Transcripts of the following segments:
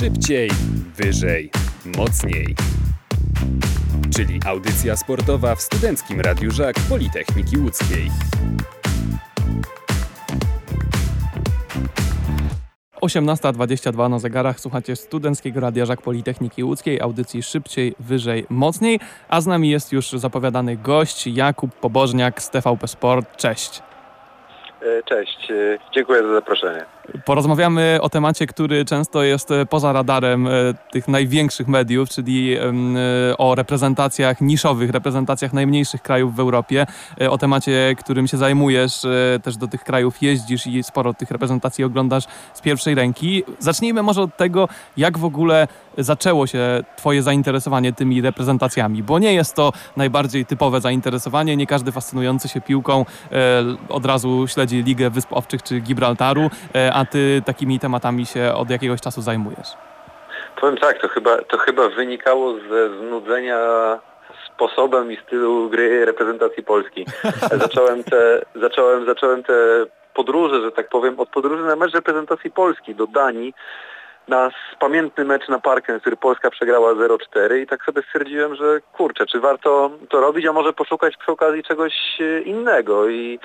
Szybciej, wyżej, mocniej. Czyli audycja sportowa w Studenckim Radiu Żak Politechniki Łódzkiej. 18.22 na zegarach. Słuchacie Studenckiego Radia Żak Politechniki Łódzkiej, audycji szybciej, wyżej, mocniej. A z nami jest już zapowiadany gość Jakub Pobożniak z TVP Sport. Cześć. E, Cześć, e, dziękuję za zaproszenie. Porozmawiamy o temacie, który często jest e, poza radarem e, tych największych mediów, czyli e, o reprezentacjach niszowych, reprezentacjach najmniejszych krajów w Europie, o temacie, którym się zajmujesz, też do tych krajów jeździsz i sporo tych reprezentacji oglądasz z pierwszej ręki. Zacznijmy może od tego, jak w ogóle zaczęło się Twoje zainteresowanie tymi reprezentacjami, bo nie jest to najbardziej typowe zainteresowanie, nie każdy fascynujący się piłką od razu śledzi Ligę Wysp Owczych czy Gibraltaru, a Ty takimi tematami się od jakiegoś czasu zajmujesz. Powiem tak, to chyba, to chyba wynikało ze znudzenia sposobem i stylu gry reprezentacji Polski. Zacząłem te, zacząłem, zacząłem te podróże, że tak powiem, od podróży na mecz reprezentacji Polski do Danii na pamiętny mecz na Parkę, który Polska przegrała 0-4 i tak sobie stwierdziłem, że kurczę, czy warto to robić, a może poszukać przy okazji czegoś e, innego i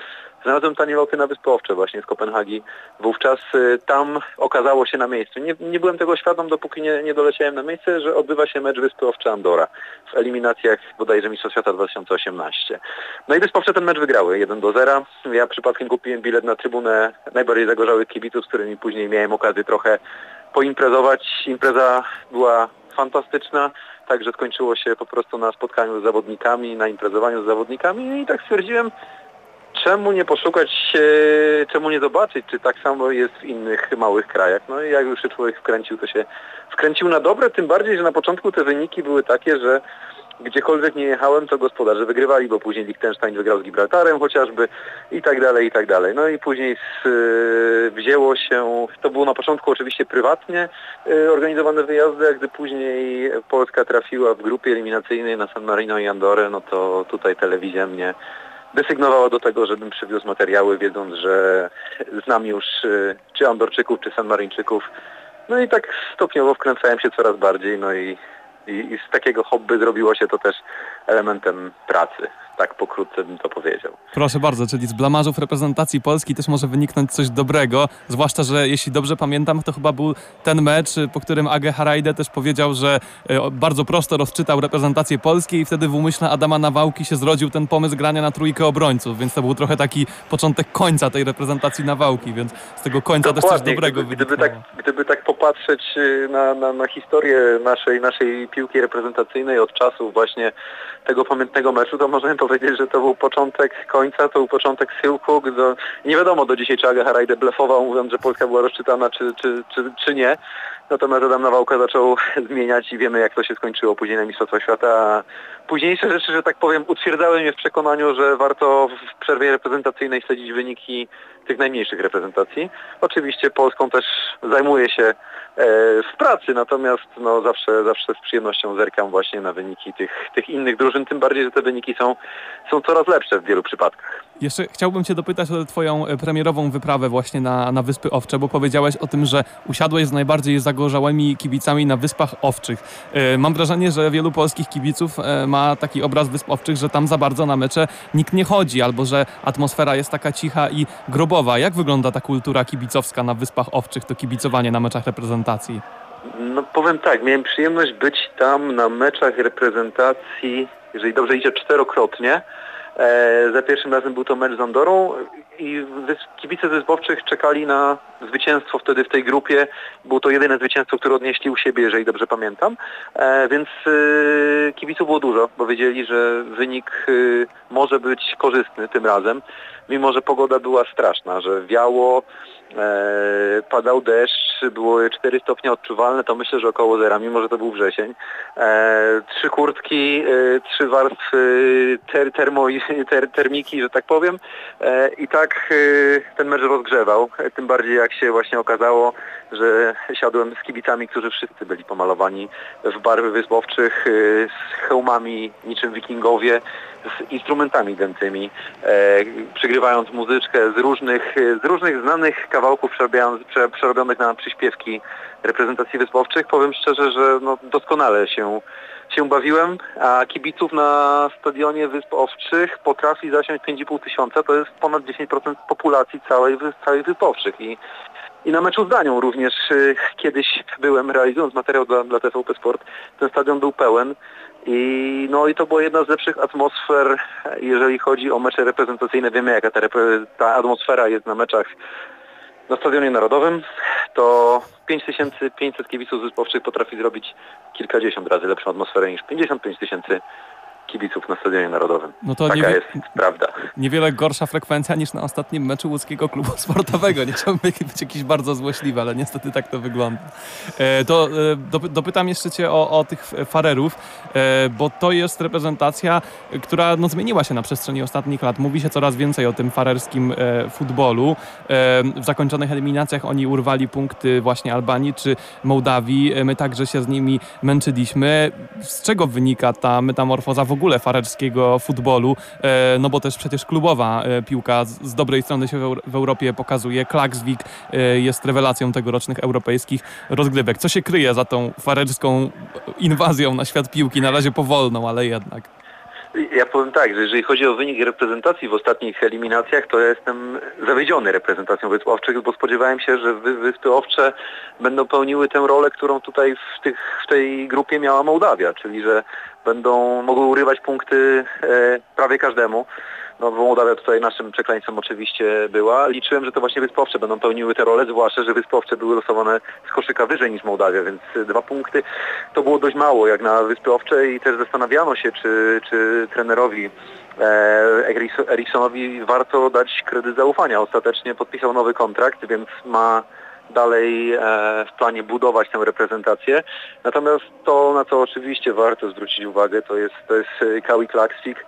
znalazłem tanie loty na Wyspy Owcze właśnie z Kopenhagi. Wówczas e, tam okazało się na miejscu. Nie, nie byłem tego świadom, dopóki nie, nie doleciałem na miejsce, że odbywa się mecz Wyspy Owcze Andora w eliminacjach bodajże Mistrzostw Świata 2018. No i Wyspy Owcze ten mecz wygrały 1 do 0. Ja przypadkiem kupiłem bilet na trybunę najbardziej zagorzałych kibiców, z którymi później miałem okazję trochę poimprezować. Impreza była fantastyczna, także skończyło się po prostu na spotkaniu z zawodnikami, na imprezowaniu z zawodnikami i tak stwierdziłem, czemu nie poszukać, czemu nie zobaczyć, czy tak samo jest w innych małych krajach. No i jak już się człowiek wkręcił, to się wkręcił na dobre, tym bardziej, że na początku te wyniki były takie, że gdziekolwiek nie jechałem, to gospodarze wygrywali, bo później Liechtenstein wygrał z Gibraltarem chociażby i tak dalej, i tak dalej. No i później z, y, wzięło się, to było na początku oczywiście prywatnie y, organizowane wyjazdy, a gdy później Polska trafiła w grupie eliminacyjnej na San Marino i Andorę, no to tutaj telewizja mnie desygnowała do tego, żebym przywiózł materiały, wiedząc, że znam już y, czy Andorczyków, czy Sanmaryńczyków. No i tak stopniowo wkręcałem się coraz bardziej, no i i, I z takiego hobby zrobiło się to też elementem pracy. Tak pokrótce bym to powiedział. Proszę bardzo, czyli z blamażów reprezentacji Polski też może wyniknąć coś dobrego, zwłaszcza, że jeśli dobrze pamiętam, to chyba był ten mecz, po którym Age Harajde też powiedział, że e, bardzo prosto rozczytał reprezentację Polski i wtedy w umyśle Adama Nawałki się zrodził ten pomysł grania na trójkę obrońców, więc to był trochę taki początek końca tej reprezentacji Nawałki, więc z tego końca Dokładnie. też coś dobrego gdyby, gdyby tak, gdyby tak popatrzeć y, na, na, na historię naszej, naszej piłki reprezentacyjnej od czasów właśnie tego pamiętnego meczu, to możemy powiedzieć, że to był początek końca, to był początek schyłku. Gdy, nie wiadomo do dzisiaj, czy Aga Harajde blefował, mówiąc, że Polska była rozczytana, czy, czy, czy, czy nie. Natomiast Adam Nawałka zaczął zmieniać i wiemy, jak to się skończyło później na Mistrzostwach Świata. Późniejsze rzeczy, że tak powiem, utwierdzały mnie w przekonaniu, że warto w przerwie reprezentacyjnej śledzić wyniki tych najmniejszych reprezentacji. Oczywiście Polską też zajmuję się e, w pracy, natomiast no, zawsze, zawsze z przyjemnością zerkam właśnie na wyniki tych, tych innych drużyn, tym bardziej, że te wyniki są, są coraz lepsze w wielu przypadkach. Jeszcze chciałbym Cię dopytać o Twoją e, premierową wyprawę właśnie na, na Wyspy Owcze, bo powiedziałeś o tym, że usiadłeś z najbardziej zagorzałymi kibicami na Wyspach Owczych. E, Mam wrażenie, że wielu polskich kibiców e, ma taki obraz Wysp Owczych, że tam za bardzo na mecze nikt nie chodzi, albo że atmosfera jest taka cicha i grobowa. Jak wygląda ta kultura kibicowska na Wyspach Owczych, to kibicowanie na meczach reprezentacji? No powiem tak, miałem przyjemność być tam na meczach reprezentacji, jeżeli dobrze idzie, czterokrotnie. E, za pierwszym razem był to mecz z Andorą i kibice Wyspowczych czekali na zwycięstwo wtedy w tej grupie. Było to jedyne zwycięstwo, które odnieśli u siebie, jeżeli dobrze pamiętam. E, więc e, kibiców było dużo, bo wiedzieli, że wynik e, może być korzystny tym razem, mimo że pogoda była straszna, że wiało, padał deszcz, było 4 stopnie odczuwalne, to myślę, że około zera, mimo że to był wrzesień. E, trzy kurtki, e, trzy warstwy ter, termo, ter, termiki, że tak powiem. E, I tak ten mecz rozgrzewał, tym bardziej jak się właśnie okazało, że siadłem z kibicami, którzy wszyscy byli pomalowani w barwy wyspowczych, y, z hełmami niczym wikingowie, z instrumentami dętymi, e, przygrywając muzyczkę z różnych, z różnych znanych kawałków przerobionych na przyśpiewki reprezentacji wyspowczych. Powiem szczerze, że no, doskonale się się bawiłem, a kibiców na stadionie Wysp Owczych potrafi zasiąść 5,5 tysiąca, to jest ponad 10% populacji całej, całej Wysp Owczych. I, i na meczu z Danią również y, kiedyś byłem realizując materiał dla, dla TVP Sport, ten stadion był pełen i no i to była jedna z lepszych atmosfer, jeżeli chodzi o mecze reprezentacyjne. Wiemy jaka ta, ta atmosfera jest na meczach na Stadionie Narodowym, to 5500 kibiców wyspowczych potrafi zrobić kilkadziesiąt razy lepszą atmosferę niż 55 tysięcy kibiców na Stadionie Narodowym. No to Taka nie, jest prawda. Niewiele gorsza frekwencja niż na ostatnim meczu łódzkiego klubu sportowego. Nie chciałbym być jakiś bardzo złośliwy, ale niestety tak to wygląda. E, to e, dopytam jeszcze Cię o, o tych farerów, e, bo to jest reprezentacja, która no, zmieniła się na przestrzeni ostatnich lat. Mówi się coraz więcej o tym farerskim e, futbolu. E, w zakończonych eliminacjach oni urwali punkty właśnie Albanii czy Mołdawii. E, my także się z nimi męczyliśmy. Z czego wynika ta metamorfoza w ogóle farerskiego futbolu, e, no bo też przecież klubowa e, piłka z dobrej strony się w Europie pokazuje. Klaksvik e, jest rewelacją tegorocznych europejskich rozgrywek. Co się kryje za tą farerską inwazją na świat piłki? Na razie powolną, ale jednak. Ja powiem tak, że jeżeli chodzi o wynik reprezentacji w ostatnich eliminacjach, to ja jestem zawiedziony reprezentacją Wysp Owczych, bo spodziewałem się, że Wyspy Owcze będą pełniły tę rolę, którą tutaj w, tych, w tej grupie miała Mołdawia, czyli że będą mogły urywać punkty e, prawie każdemu. No bo Mołdawia tutaj naszym przekleństwem oczywiście była. Liczyłem, że to właśnie Wyspowcze będą pełniły te role, zwłaszcza, że Wyspowcze były losowane z koszyka wyżej niż Mołdawia, więc dwa punkty to było dość mało jak na Wyspy Owcze i też zastanawiano się, czy, czy trenerowi e, Eriksonowi warto dać kredyt zaufania. Ostatecznie podpisał nowy kontrakt, więc ma dalej e, w planie budować tę reprezentację. Natomiast to, na co oczywiście warto zwrócić uwagę, to jest, to jest Kawi Klaksvik,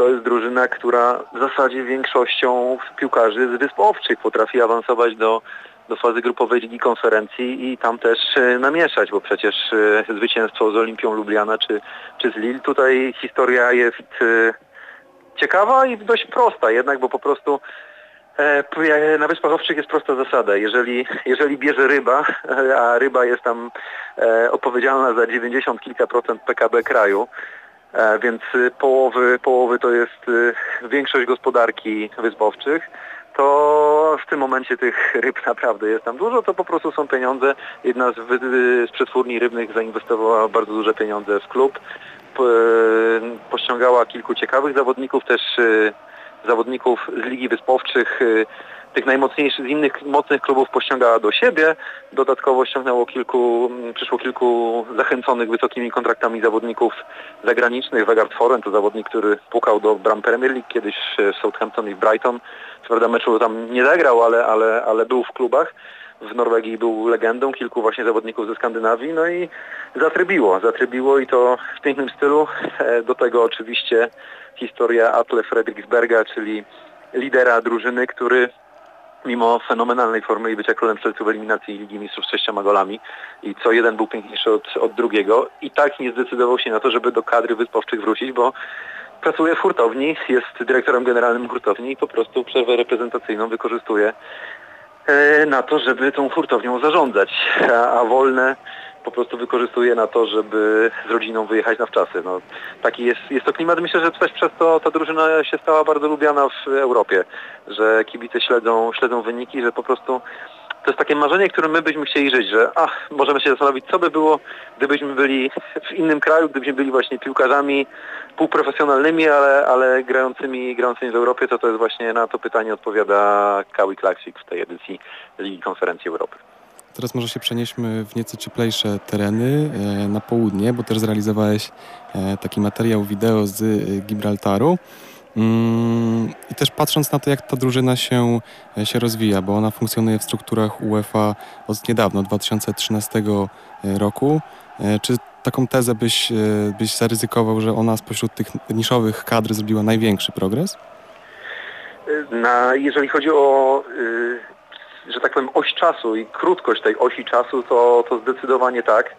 to jest drużyna, która w zasadzie większością piłkarzy z Wysp Owczych potrafi awansować do, do fazy grupowej Ligi Konferencji i tam też e, namieszać, bo przecież e, zwycięstwo z Olimpią Lubliana czy, czy z Lille, tutaj historia jest e, ciekawa i dość prosta jednak, bo po prostu na Wyspach Owczych jest prosta zasada. Jeżeli, jeżeli bierze ryba, a ryba jest tam odpowiedzialna za 90 kilka procent PKB kraju, więc y, połowy, połowy to jest y, większość gospodarki wyspowczych, to w tym momencie tych ryb naprawdę jest tam dużo, to po prostu są pieniądze. Jedna z, z przetwórni rybnych zainwestowała bardzo duże pieniądze w klub, pościągała kilku ciekawych zawodników, też y, zawodników z Ligi Wyspowczych, tych najmocniejszych z innych mocnych klubów pościągała do siebie. Dodatkowo ściągnęło kilku, mm, przyszło kilku zachęconych wysokimi kontraktami zawodników zagranicznych. Wegard Foren to zawodnik, który pukał do bram Premier League kiedyś w Southampton i w Brighton. Co prawda meczu tam nie zagrał, ale, ale, ale był w klubach. W Norwegii był legendą, kilku właśnie zawodników ze Skandynawii, no i zatrybiło, zatrybiło i to w pięknym stylu. E, do tego oczywiście historia Atle Fredriksberga, czyli lidera drużyny, który mimo fenomenalnej formy i bycia królem strzelców eliminacji Ligi Mistrzów z sześcioma golami i co jeden był piękniejszy od, od drugiego i tak nie zdecydował się na to, żeby do kadry wyspowczych wrócić, bo pracuje w hurtowni, jest dyrektorem generalnym hurtowni i po prostu przerwę reprezentacyjną wykorzystuje e, na to, żeby tą hurtownią zarządzać, a, a wolne po prostu wykorzystuje na to, żeby z rodziną wyjechać na wczasy. No, taki jest, jest to klimat. Myślę, że też przez to ta drużyna się stała bardzo lubiana w Europie, że kibice śledzą, śledzą wyniki, że po prostu to jest takie marzenie, którym my byśmy chcieli żyć, że ach, możemy się zastanowić, co by było, gdybyśmy byli w innym kraju, gdybyśmy byli właśnie piłkarzami półprofesjonalnymi, ale, ale grającymi, grającymi w Europie, to to jest właśnie na to pytanie odpowiada Kawi Klaksik w tej edycji Ligi Konferencji Europy. Teraz może się przenieśmy w nieco cieplejsze tereny e, na południe, bo też zrealizowałeś e, taki materiał wideo z e, Gibraltaru. Mm, I też patrząc na to, jak ta drużyna się, się rozwija, bo ona funkcjonuje w strukturach UEFA od niedawno, 2013 roku. Czy taką tezę byś, byś zaryzykował, że ona spośród tych niszowych kadr zrobiła największy progres? Na, jeżeli chodzi o, y, że tak powiem, oś czasu i krótkość tej osi czasu, to, to zdecydowanie tak.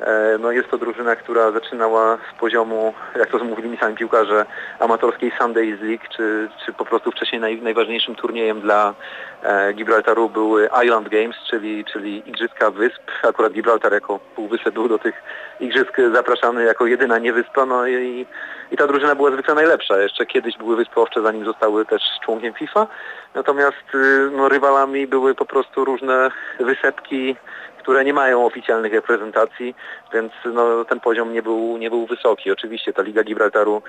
E, No jest to drużyna, która zaczynała z poziomu, jak to mówili mi sami piłkarze, amatorskiej Sundays League, czy, czy po prostu wcześniej naj, najważniejszym turniejem dla e, Gibraltaru były Island Games, czyli, czyli Igrzyska Wysp. Akurat Gibraltar jako półwysep był do tych igrzysk zapraszany jako jedyna niewyspa, no i, i ta drużyna była zwykle najlepsza. Jeszcze kiedyś były Wyspy Owcze, zanim zostały też członkiem FIFA. Natomiast y, no, rywalami były po prostu różne wysepki, które nie mają oficjalnych reprezentacji, więc no, ten poziom nie był, nie był wysoki. Oczywiście ta Liga Gibraltaru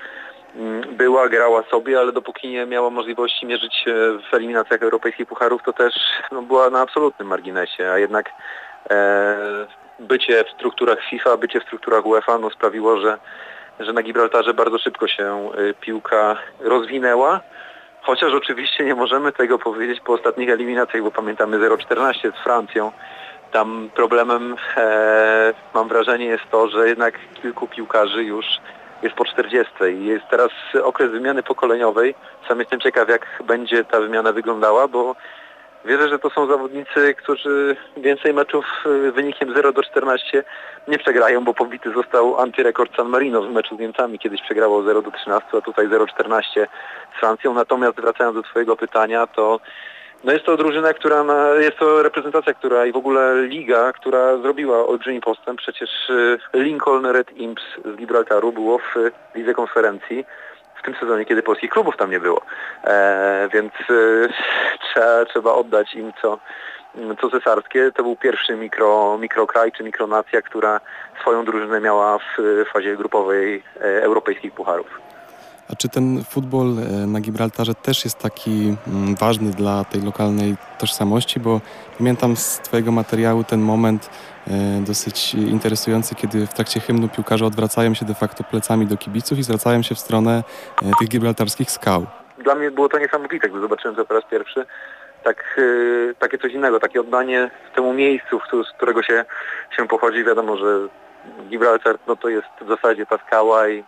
mm, była, grała sobie, ale dopóki nie miała możliwości mierzyć w eliminacjach europejskich pucharów, to też no, była na absolutnym marginesie, a jednak e, bycie w strukturach FIFA, bycie w strukturach UEFA no, sprawiło, że, że na Gibraltarze bardzo szybko się y, piłka rozwinęła. Chociaż oczywiście nie możemy tego powiedzieć po ostatnich eliminacjach, bo pamiętamy 0-14 z Francją. Tam problemem e, mam wrażenie jest to, że jednak kilku piłkarzy już jest po 40 i jest teraz okres wymiany pokoleniowej. Sam jestem ciekaw jak będzie ta wymiana wyglądała, bo wierzę, że to są zawodnicy, którzy więcej meczów y, wynikiem 0 do 14 nie przegrają, bo pobity został antyrekord San Marino w meczu z Niemcami, kiedyś przegrało 0 do 13, a tutaj 0-14 z Francją. Natomiast wracając do Twojego pytania, to no jest to drużyna, która ma, jest to reprezentacja, która i w ogóle liga, która zrobiła olbrzymi postęp. Przecież y, Lincoln Red Imps z Gibraltaru było w lidze konferencji w tym sezonie, kiedy polskich klubów tam nie było. E, więc y, trzeba, trzeba oddać im co, co cesarskie. To był pierwszy mikro, mikrokraj czy mikronacja, która swoją drużynę miała w fazie grupowej e, europejskich pucharów. A czy ten futbol e, na Gibraltarze też jest taki mm, ważny dla tej lokalnej tożsamości? Bo pamiętam z Twojego materiału ten moment e, dosyć interesujący, kiedy w trakcie hymnu piłkarze odwracają się de facto plecami do kibiców i zwracają się w stronę e, tych gibraltarskich skał. Dla mnie było to niesamowite, gdy zobaczyłem to po raz pierwszy. Tak, takie coś innego, takie oddanie temu miejscu, z którego się, się pochodzi. Wiadomo, że Gibraltar no to jest w zasadzie ta skała i,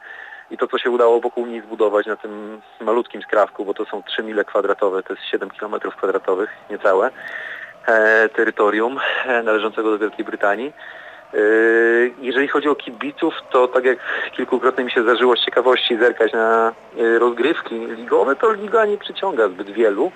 i to, co się udało wokół niej zbudować na tym malutkim skrawku, bo to są 3 mile kwadratowe, to jest 7 km kwadratowych, niecałe, e, terytorium e, należącego do Wielkiej Brytanii. E, Jeżeli chodzi o kibiców, to tak jak kilkukrotnie mi się zdarzyło z ciekawości zerkać na e, rozgrywki ligowe, to liga nie przyciąga zbyt wielu.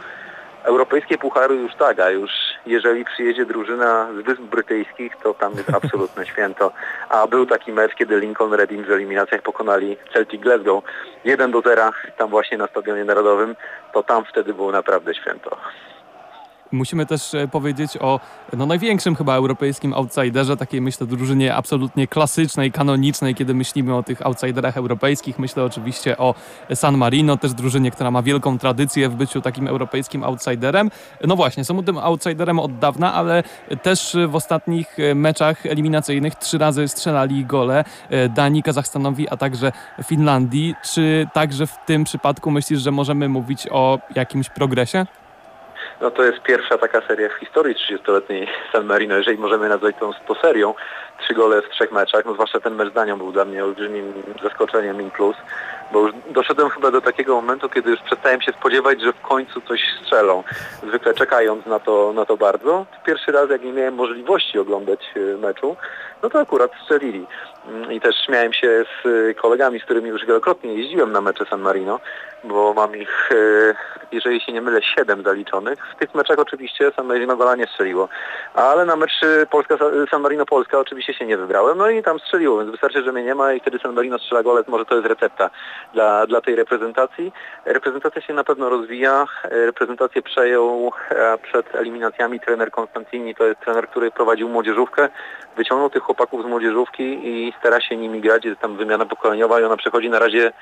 Europejskie puchary już tak, a już jeżeli przyjedzie drużyna z Wysp Brytyjskich, to tam jest absolutne święto. A był taki mecz, kiedy Lincoln Reading w eliminacjach pokonali Celtic Glasgow 1 do 0 tam właśnie na Stadionie Narodowym, to tam wtedy było naprawdę święto. Musimy też e, powiedzieć o no, największym chyba europejskim outsiderze, takiej myślę drużynie absolutnie klasycznej, kanonicznej, kiedy myślimy o tych outsiderach europejskich. Myślę oczywiście o San Marino, też drużynie, która ma wielką tradycję w byciu takim europejskim outsiderem. No właśnie, są tym outsiderem od dawna, ale też w ostatnich e, meczach eliminacyjnych trzy razy strzelali gole e, Danii, Kazachstanowi, a także Finlandii. Czy także w tym przypadku myślisz, że możemy mówić o jakimś progresie? No to jest pierwsza taka seria w historii 30-letniej San Marino, jeżeli możemy nazwać tą to serią. Trzy gole w trzech meczach, no zwłaszcza ten mecz z Danią był dla mnie olbrzymim zaskoczeniem in plus, bo już doszedłem chyba do takiego momentu, kiedy już przestałem się spodziewać, że w końcu coś strzelą, zwykle czekając na to, na to bardzo. Pierwszy raz, jak nie miałem możliwości oglądać e, meczu, no to akurat strzelili. Mm, I też śmiałem się z e, kolegami, z którymi już wielokrotnie jeździłem na mecze San Marino, bo mam ich, e, jeżeli się nie mylę, siedem zaliczonych. W tych meczach oczywiście San Marino gola nie strzeliło, ale na mecz Polska, San Marino Polska oczywiście się nie wybrałem, no i tam strzeliło, więc wystarczy, że mnie nie ma i wtedy San Marino strzela gole, może to jest recepta dla, dla tej reprezentacji. Reprezentacja się na pewno rozwija, reprezentację przejął e, przed eliminacjami trener Konstantini, to jest trener, który prowadził młodzieżówkę, wyciągnął tych chłopaków z młodzieżówki i stara się nimi grać, jest tam wymiana pokoleniowa i ona przechodzi na razie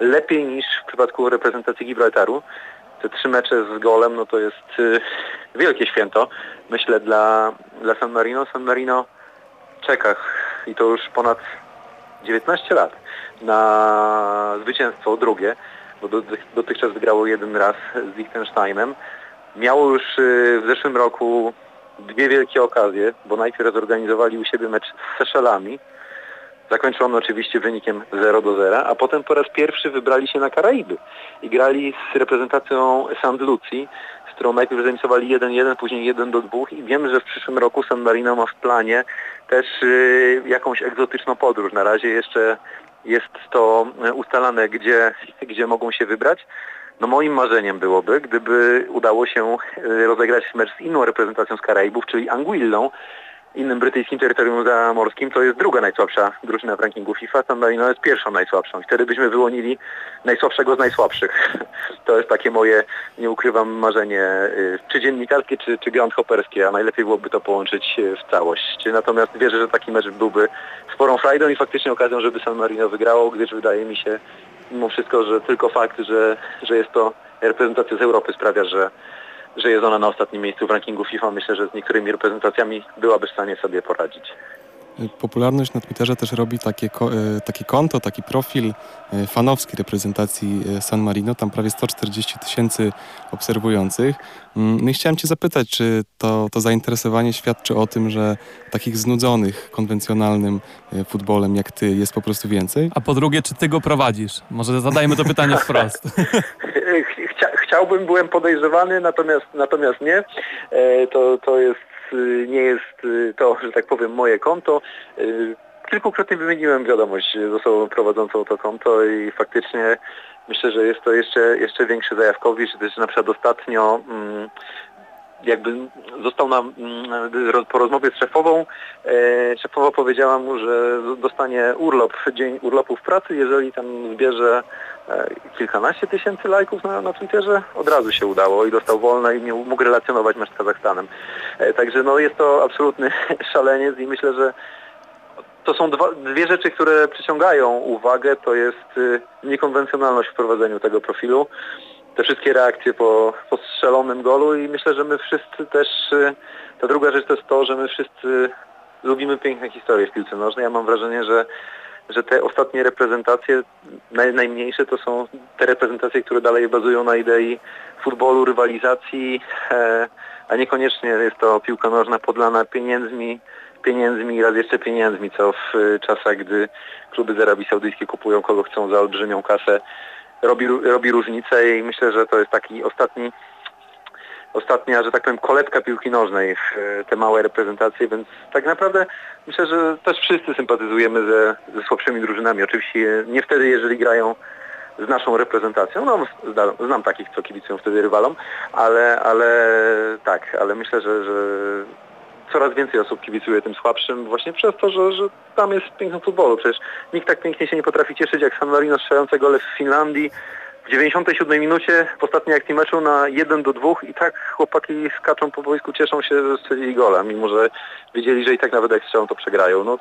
lepiej niż w przypadku reprezentacji Gibraltaru. Te trzy mecze z golem, no to jest y, wielkie święto, myślę, dla, dla San Marino. San Marino czeka i to już ponad 19 lat na zwycięstwo drugie, bo do, dotychczas wygrało jeden raz z Liechtensteinem. Miało już y, w zeszłym roku dwie wielkie okazje, bo najpierw zorganizowali u siebie mecz z Seszelami, Zakończono oczywiście wynikiem 0 do 0, a potem po raz pierwszy wybrali się na Karaiby i grali z reprezentacją St. Lucie, z którą najpierw zremisowali 1-1, później 1 do 2 i wiem, że w przyszłym roku San Marino ma w planie też y, jakąś egzotyczną podróż. Na razie jeszcze jest to ustalane, gdzie, gdzie mogą się wybrać. No moim marzeniem byłoby, gdyby udało się y, rozegrać mecz z inną reprezentacją z Karaibów, czyli Anguillą, innym brytyjskim terytorium zamorskim, to jest druga najsłabsza drużyna w rankingu FIFA, San Marino jest pierwszą najsłabszą. Wtedy byśmy wyłonili najsłabszego z najsłabszych. To jest takie moje, nie ukrywam, marzenie, y, czy dziennikarskie, czy, czy groundhopperskie, a najlepiej byłoby to połączyć y, w całość. Natomiast wierzę, że taki mecz byłby sporą frajdą i faktycznie okazją, żeby San Marino wygrało, gdyż wydaje mi się mimo wszystko, że tylko fakt, że, że jest to reprezentacja z Europy sprawia, że że jest ona na ostatnim miejscu w rankingu FIFA. Myślę, że z niektórymi reprezentacjami byłaby w stanie sobie poradzić. Popularność na Twitterze też robi takie, e, takie konto, taki profil e, fanowski reprezentacji e, San Marino. Tam prawie 140 tysięcy obserwujących. Mm, no i chciałem Cię zapytać, czy to, to zainteresowanie świadczy o tym, że takich znudzonych konwencjonalnym futbolem jak Ty jest po prostu więcej? A po drugie, czy Ty go prowadzisz? Może zadajmy to pytanie wprost. Chcia, chciałbym, byłem podejrzewany, natomiast, natomiast nie. To, to jest Y, nie jest y, to, że tak powiem, moje konto. Kilkukrotnie wymieniłem wiadomość z osobą prowadzącą to konto i faktycznie myślę, że jest to jeszcze, jeszcze większy zajawkowicz, gdyż na przykład ostatnio mm, jakby został nam mm, po rozmowie z szefową, e, szefowa powiedziała mu, że dostanie urlop, dzień urlopu w pracy, jeżeli tam zbierze e, kilkanaście tysięcy lajków na, na Twitterze, od razu się udało i dostał wolne i mógł relacjonować mecz z Kazachstanem. E, także no jest to absolutny szaleniec i myślę, że to są dwa, dwie rzeczy, które przyciągają uwagę. To jest niekonwencjonalność w prowadzeniu tego profilu te wszystkie reakcje po, po strzelonym golu i myślę, że my wszyscy też, y, ta druga rzecz to jest to, że my wszyscy lubimy piękne historie w piłce nożnej. Ja mam wrażenie, że, że te ostatnie reprezentacje, naj, najmniejsze, to są te reprezentacje, które dalej bazują na idei futbolu, rywalizacji, e, a niekoniecznie jest to piłka nożna podlana pieniędzmi, pieniędzmi i raz jeszcze pieniędzmi, co w czasach, gdy kluby z Arabii Saudyjskiej kupują kogo chcą za olbrzymią kasę, robi, robi różnicę i myślę, że to jest taki ostatni ostatnia, że tak powiem, kolebka piłki nożnej e, te małe reprezentacje, więc tak naprawdę myślę, że też wszyscy sympatyzujemy ze, ze słabszymi drużynami. Oczywiście nie wtedy, jeżeli grają z naszą reprezentacją. No, znam takich, co kibicują wtedy rywalom, ale, ale tak, ale myślę, że, że coraz więcej osób kibicuje tym słabszym właśnie przez to, że, że tam jest piękno futbolu. Przecież nikt tak pięknie się nie potrafi cieszyć jak San Marino strzelające gole w Finlandii w 97 minucie w ostatniej akcji meczu na 1 do 2 i tak chłopaki skaczą po boisku, cieszą się, że strzelili gola, mimo że wiedzieli, że i tak nawet jak strzelą to przegrają. No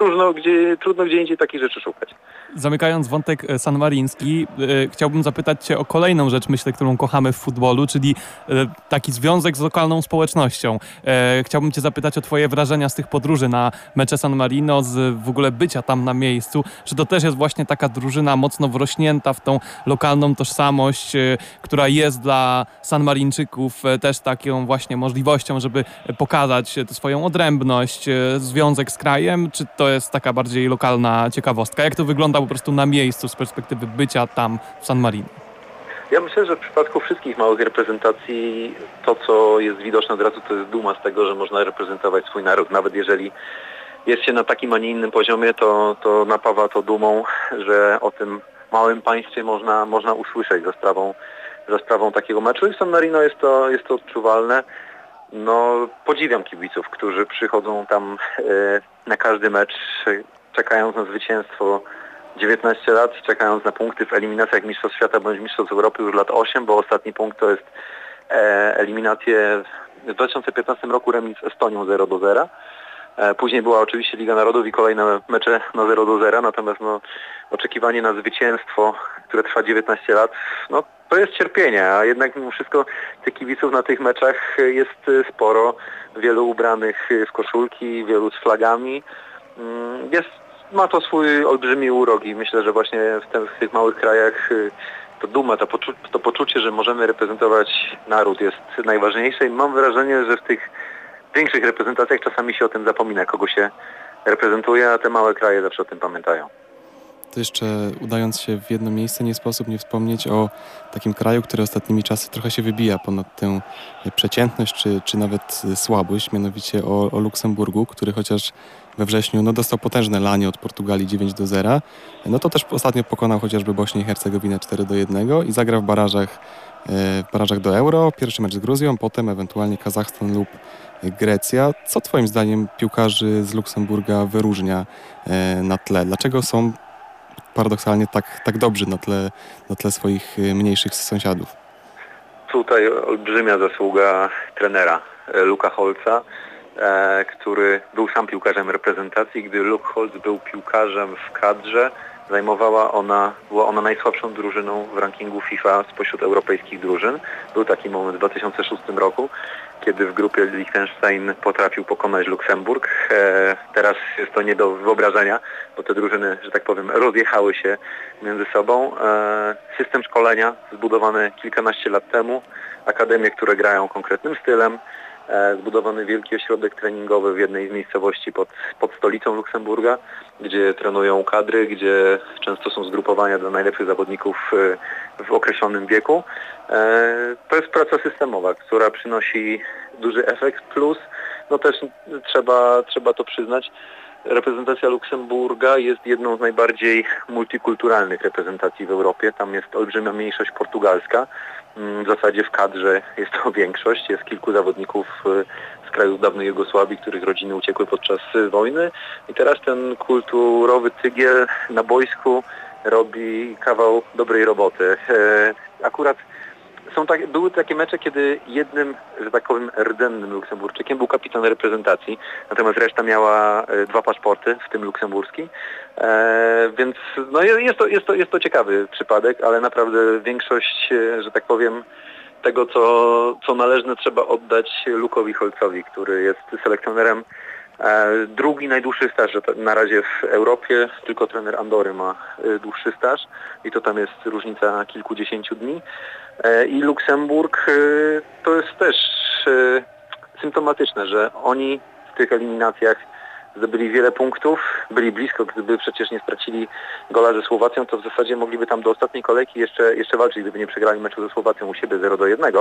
trudno gdzie, trudno gdzie indziej takich rzeczy szukać. Zamykając wątek e, sanmariński, e, chciałbym zapytać Cię o kolejną rzecz, myślę, którą kochamy w futbolu, czyli e, taki związek z lokalną społecznością. E, chciałbym Cię zapytać o Twoje wrażenia z tych podróży na mecze San Marino, z w ogóle bycia tam na miejscu. Czy to też jest właśnie taka drużyna mocno wrośnięta w tą lokalną tożsamość, e, która jest dla Sanmarinczyków e, też taką właśnie możliwością, żeby pokazać swoją odrębność, związek z krajem? Czy to jest taka bardziej lokalna ciekawostka? Jak to wygląda po prostu na miejscu z perspektywy bycia tam w San Marino? Ja myślę, że w przypadku wszystkich małych reprezentacji to, co jest widoczne od razu, to jest duma z tego, że można reprezentować swój naród. Nawet jeżeli jest się na takim, a nie innym poziomie, to, to napawa to dumą, że o tym małym państwie można, można usłyszeć za sprawą, za sprawą takiego meczu. I w San Marino jest to, jest to odczuwalne. No, podziwiam kibiców, którzy przychodzą tam e, na każdy mecz, czekając na zwycięstwo 19 lat, czekając na punkty w eliminacjach Mistrzostw Świata bądź Mistrzostw Europy już lat 8, bo ostatni punkt to jest e, eliminacje w 2015 roku remis z Estonią 0 do 0. E, później była oczywiście Liga Narodów i kolejne mecze na 0 do 0, natomiast no, oczekiwanie na zwycięstwo, które trwa 19 lat, no, to jest cierpienie, a jednak mimo wszystko tych kibiców na tych meczach jest sporo. Wielu ubranych w koszulki, wielu z flagami. Mm, jest ma to swój olbrzymi urok i myślę, że właśnie w, w tych małych krajach y, to duma, to, poczu to poczucie, że możemy reprezentować naród jest najważniejsze i mam wrażenie, że w tych większych reprezentacjach czasami się o tym zapomina, kogo się reprezentuje, a te małe kraje zawsze o tym pamiętają. To jeszcze udając się w jedno miejsce, nie sposób nie wspomnieć o takim kraju, który ostatnimi czasy trochę się wybija ponad tę przeciętność, czy, czy nawet słabość, mianowicie o, o Luksemburgu, który chociaż we wrześniu no, dostał potężne lanie od Portugalii 9 do 0, no to też ostatnio pokonał chociażby Bośnię i Hercegowinę 4 do 1 i zagra w barażach, e, w barażach do Euro, pierwszy mecz z Gruzją, potem ewentualnie Kazachstan lub Grecja. Co Twoim zdaniem piłkarzy z Luksemburga wyróżnia e, na tle? Dlaczego są paradoksalnie tak, tak na tle, na tle swoich y, mniejszych sąsiadów. Tutaj olbrzymia zasługa trenera e, Luka Holca, e, który był sam piłkarzem reprezentacji. Gdy Luke Holz był piłkarzem w kadrze, zajmowała ona, była ona najsłabszą drużyną w rankingu FIFA spośród europejskich drużyn. Był taki moment w 2006 roku kiedy w grupie Liechtenstein potrafił pokonać Luksemburg. E, teraz jest to nie do wyobrażenia, bo te drużyny, że tak powiem, rozjechały się między sobą. E, system szkolenia zbudowany kilkanaście lat temu, akademie, które grają konkretnym stylem, zbudowany wielki ośrodek treningowy w jednej z miejscowości pod, pod stolicą Luksemburga, gdzie trenują kadry, gdzie często są zgrupowania dla najlepszych zawodników w określonym wieku. E, to jest praca systemowa, która przynosi duży efekt, plus no też trzeba, trzeba to przyznać, reprezentacja Luksemburga jest jedną z najbardziej multikulturalnych reprezentacji w Europie. Tam jest olbrzymia mniejszość portugalska. Mm, w zasadzie w kadrze jest to większość. Jest kilku zawodników e, z krajów dawnej Jugosławii, których rodziny uciekły podczas wojny. I teraz ten kulturowy tygiel na boisku robi kawał dobrej roboty. E, akurat są tak, były takie mecze, kiedy jednym, że tak powiem, rdzennym Luksemburczykiem był kapitan reprezentacji, natomiast reszta miała e, dwa paszporty, w tym luksemburski. E, więc no jest, to, jest, to, jest to ciekawy przypadek, ale naprawdę większość, e, że tak powiem, tego, co, co należne trzeba oddać Lukowi Holcowi, który jest selekcjonerem drugi najdłuższy staż na razie w Europie, tylko trener Andory ma e, dłuższy staż i to tam jest różnica kilkudziesięciu dni. E, I Luksemburg to jest też symptomatyczne, że oni w tych eliminacjach zdobyli wiele punktów, byli blisko, gdyby przecież nie stracili gola ze Słowacją, to w zasadzie mogliby tam do ostatniej kolejki jeszcze, jeszcze walczyć, gdyby nie przegrali meczu ze Słowacją u siebie 0 do 1.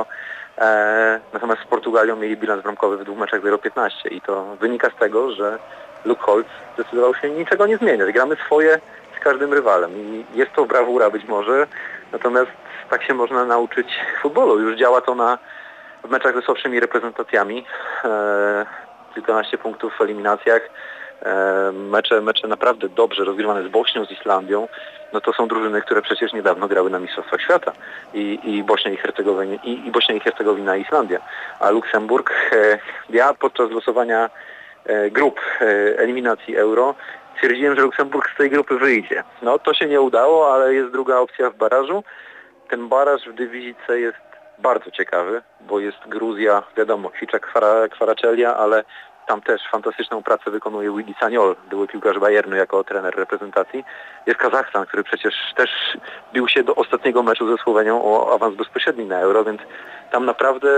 E, natomiast z Portugalią mieli bilans bramkowy w dwóch meczach 0-15 i to wynika z tego, że Luke Holtz zdecydował się niczego nie zmieniać. Gramy swoje z każdym rywalem i jest to brawura być może, natomiast tak się można nauczyć futbolu. Już działa to na w meczach ze słabszymi reprezentacjami. E, kilkanaście punktów w eliminacjach. E, mecze, mecze naprawdę dobrze rozgrywane z Bośnią, z Islandią, no to są drużyny, które przecież niedawno grały na Mistrzostwach Świata i, i Bośnia i Hercegowina i, i Bośnia i Hercegowina i Islandia. A Luksemburg, e, ja podczas losowania e, grup eliminacji Euro stwierdziłem, że Luksemburg z tej grupy wyjdzie. No to się nie udało, ale jest druga opcja w barażu. Ten baraż w dywizji C jest bardzo ciekawy, bo jest Gruzja, wiadomo, Kwicza Kwaracelia, ale tam też fantastyczną pracę wykonuje Willy Saniol, były piłkarz Bayernu jako trener reprezentacji. Jest Kazachstan, który przecież też bił się do ostatniego meczu ze Słowenią o awans bezpośredni na Euro, więc tam naprawdę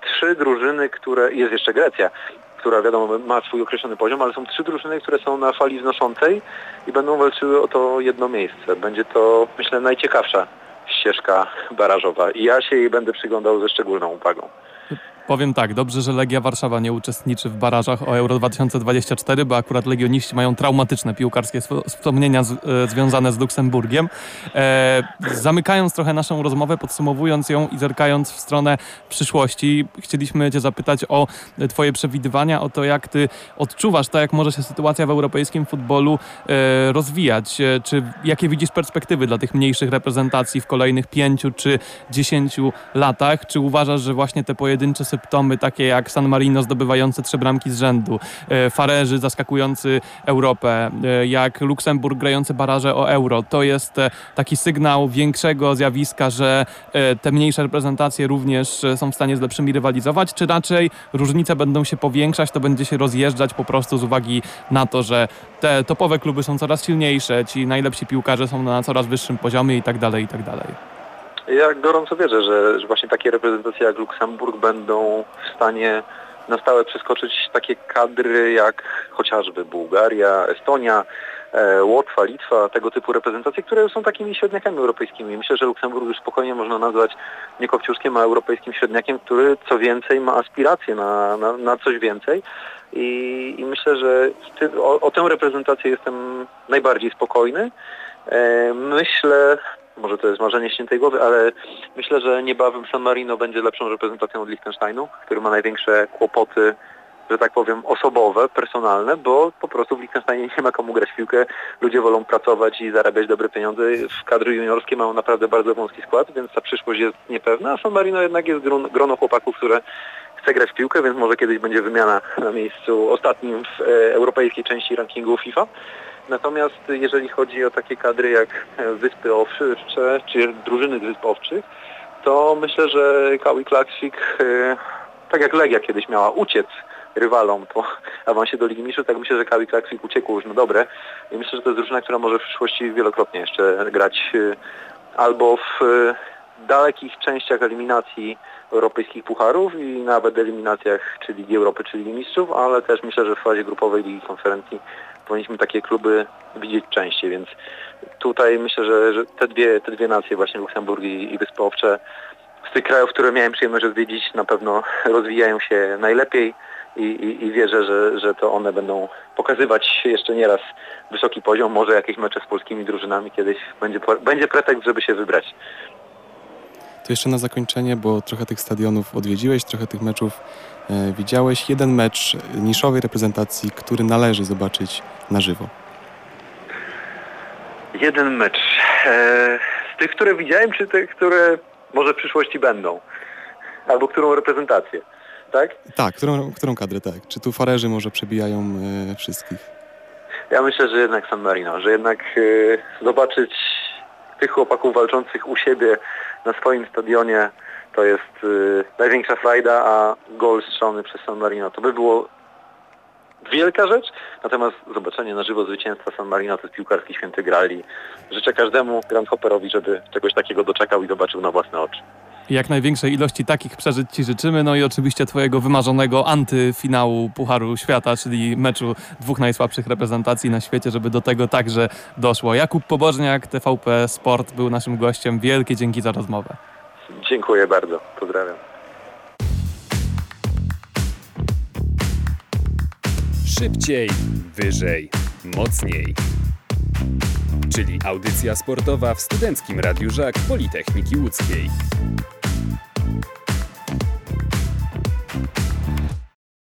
trzy drużyny, które... Jest jeszcze Grecja, która wiadomo ma swój określony poziom, ale są trzy drużyny, które są na fali wznoszącej i będą walczyły o to jedno miejsce. Będzie to, myślę, najciekawsza ścieżka barażowa i ja się jej będę przyglądał ze szczególną uwagą. Powiem tak, dobrze, że Legia Warszawa nie uczestniczy w barażach o Euro 2024, bo akurat legioniści mają traumatyczne piłkarskie wspomnienia z, e, związane z Luksemburgiem. E, zamykając trochę naszą rozmowę, podsumowując ją i zerkając w stronę przyszłości, chcieliśmy Cię zapytać o Twoje przewidywania, o to, jak Ty odczuwasz to, jak może się sytuacja w europejskim futbolu e, rozwijać. E, czy jakie widzisz perspektywy dla tych mniejszych reprezentacji w kolejnych pięciu czy dziesięciu latach? Czy uważasz, że właśnie te pojedyncze symptomy takie jak San Marino zdobywający trzy bramki z rzędu, e, Farerzy zaskakujący Europę, e, jak Luksemburg grający baraże o euro. To jest e, taki sygnał większego zjawiska, że te mniejsze reprezentacje również są w stanie z lepszymi rywalizować, czy raczej różnice będą się powiększać, to będzie się rozjeżdżać po prostu z uwagi na to, że te topowe kluby są coraz silniejsze, ci najlepsi piłkarze są na coraz wyższym poziomie i tak dalej, i tak dalej. Ja gorąco wierzę, że, że właśnie takie reprezentacje jak Luksemburg będą w stanie na stałe przeskoczyć takie kadry jak chociażby Bułgaria, Estonia, e, Łotwa, Litwa, tego typu reprezentacje, które są takimi średniakami europejskimi. Myślę, że Luksemburg już spokojnie można nazwać nie Kopciuszkiem, a europejskim średniakiem, który co więcej ma aspiracje na, na, na coś więcej. I, i myślę, że ty, o, o, tę reprezentację jestem najbardziej spokojny. E, myślę, może to jest marzenie świętej głowy, ale myślę, że niebawem San Marino będzie lepszą reprezentacją od Liechtensteinu, który ma największe kłopoty że tak powiem, osobowe, personalne, bo po prostu w Liechtensteinie nie ma komu grać w piłkę. Ludzie wolą pracować i zarabiać dobre pieniądze. W kadry juniorskie mają naprawdę bardzo wąski skład, więc ta przyszłość jest niepewna, a San Marino jednak jest grono chłopaków, które chce grać w piłkę, więc może kiedyś będzie wymiana na miejscu ostatnim w e, europejskiej części rankingu FIFA. Natomiast jeżeli chodzi o takie kadry jak Wyspy Owcze czy drużyny Wysp Owczych, to myślę, że Kawi Klaksik, e, tak jak Legia kiedyś miała uciec rywalom po awansie do Ligi Mistrzów, tak myślę, że Kawi Klaksik uciekł już na dobre. I myślę, że to jest drużyna, która może w przyszłości wielokrotnie jeszcze grać e, albo w dalekich częściach eliminacji europejskich pucharów i nawet eliminacjach czy Ligi Europy, czy Ligi Mistrzów, ale też myślę, że w fazie grupowej Ligi Konferencji powinniśmy takie kluby widzieć częściej, więc tutaj myślę, że, że te, dwie, te dwie nacje, właśnie Luksemburg i, i Wyspy Owcze, z tych krajów, które miałem przyjemność odwiedzić, na pewno rozwijają się najlepiej i, i, i wierzę, że, że to one będą pokazywać jeszcze nieraz wysoki poziom, może jakieś mecze z polskimi drużynami kiedyś będzie, będzie pretekst, żeby się wybrać. To jeszcze na zakończenie, bo trochę tych stadionów odwiedziłeś, trochę tych meczów e, widziałeś. Jeden mecz niszowej reprezentacji, który należy zobaczyć na żywo. Jeden mecz. E, z tych, które widziałem, czy tych, które może w przyszłości będą? Albo którą reprezentację, tak? Tak, którą, którą kadrę, tak. Czy tu farerzy może przebijają e, wszystkich? Ja myślę, że jednak San Marino, że jednak e, zobaczyć tych chłopaków walczących u siebie na swoim stadionie to jest y, największa frajda, a gol strzelony przez San Marino to by było wielka rzecz, natomiast zobaczenie na żywo zwycięstwa San Marino to jest piłkarski święty grali. Życzę każdemu Grand Hopperowi, żeby czegoś takiego doczekał i zobaczył na własne oczy. Jak największej ilości takich przeżyć Ci życzymy, no i oczywiście Twojego wymarzonego antyfinału Pucharu Świata, czyli meczu dwóch najsłabszych reprezentacji na świecie, żeby do tego także doszło. Jakub Pobożniak, TVP Sport był naszym gościem. Wielkie dzięki za rozmowę. Dziękuję bardzo. Pozdrawiam. Szybciej, wyżej, mocniej. Czyli audycja sportowa w Studenckim Radiu Żak Politechniki Łódzkiej. you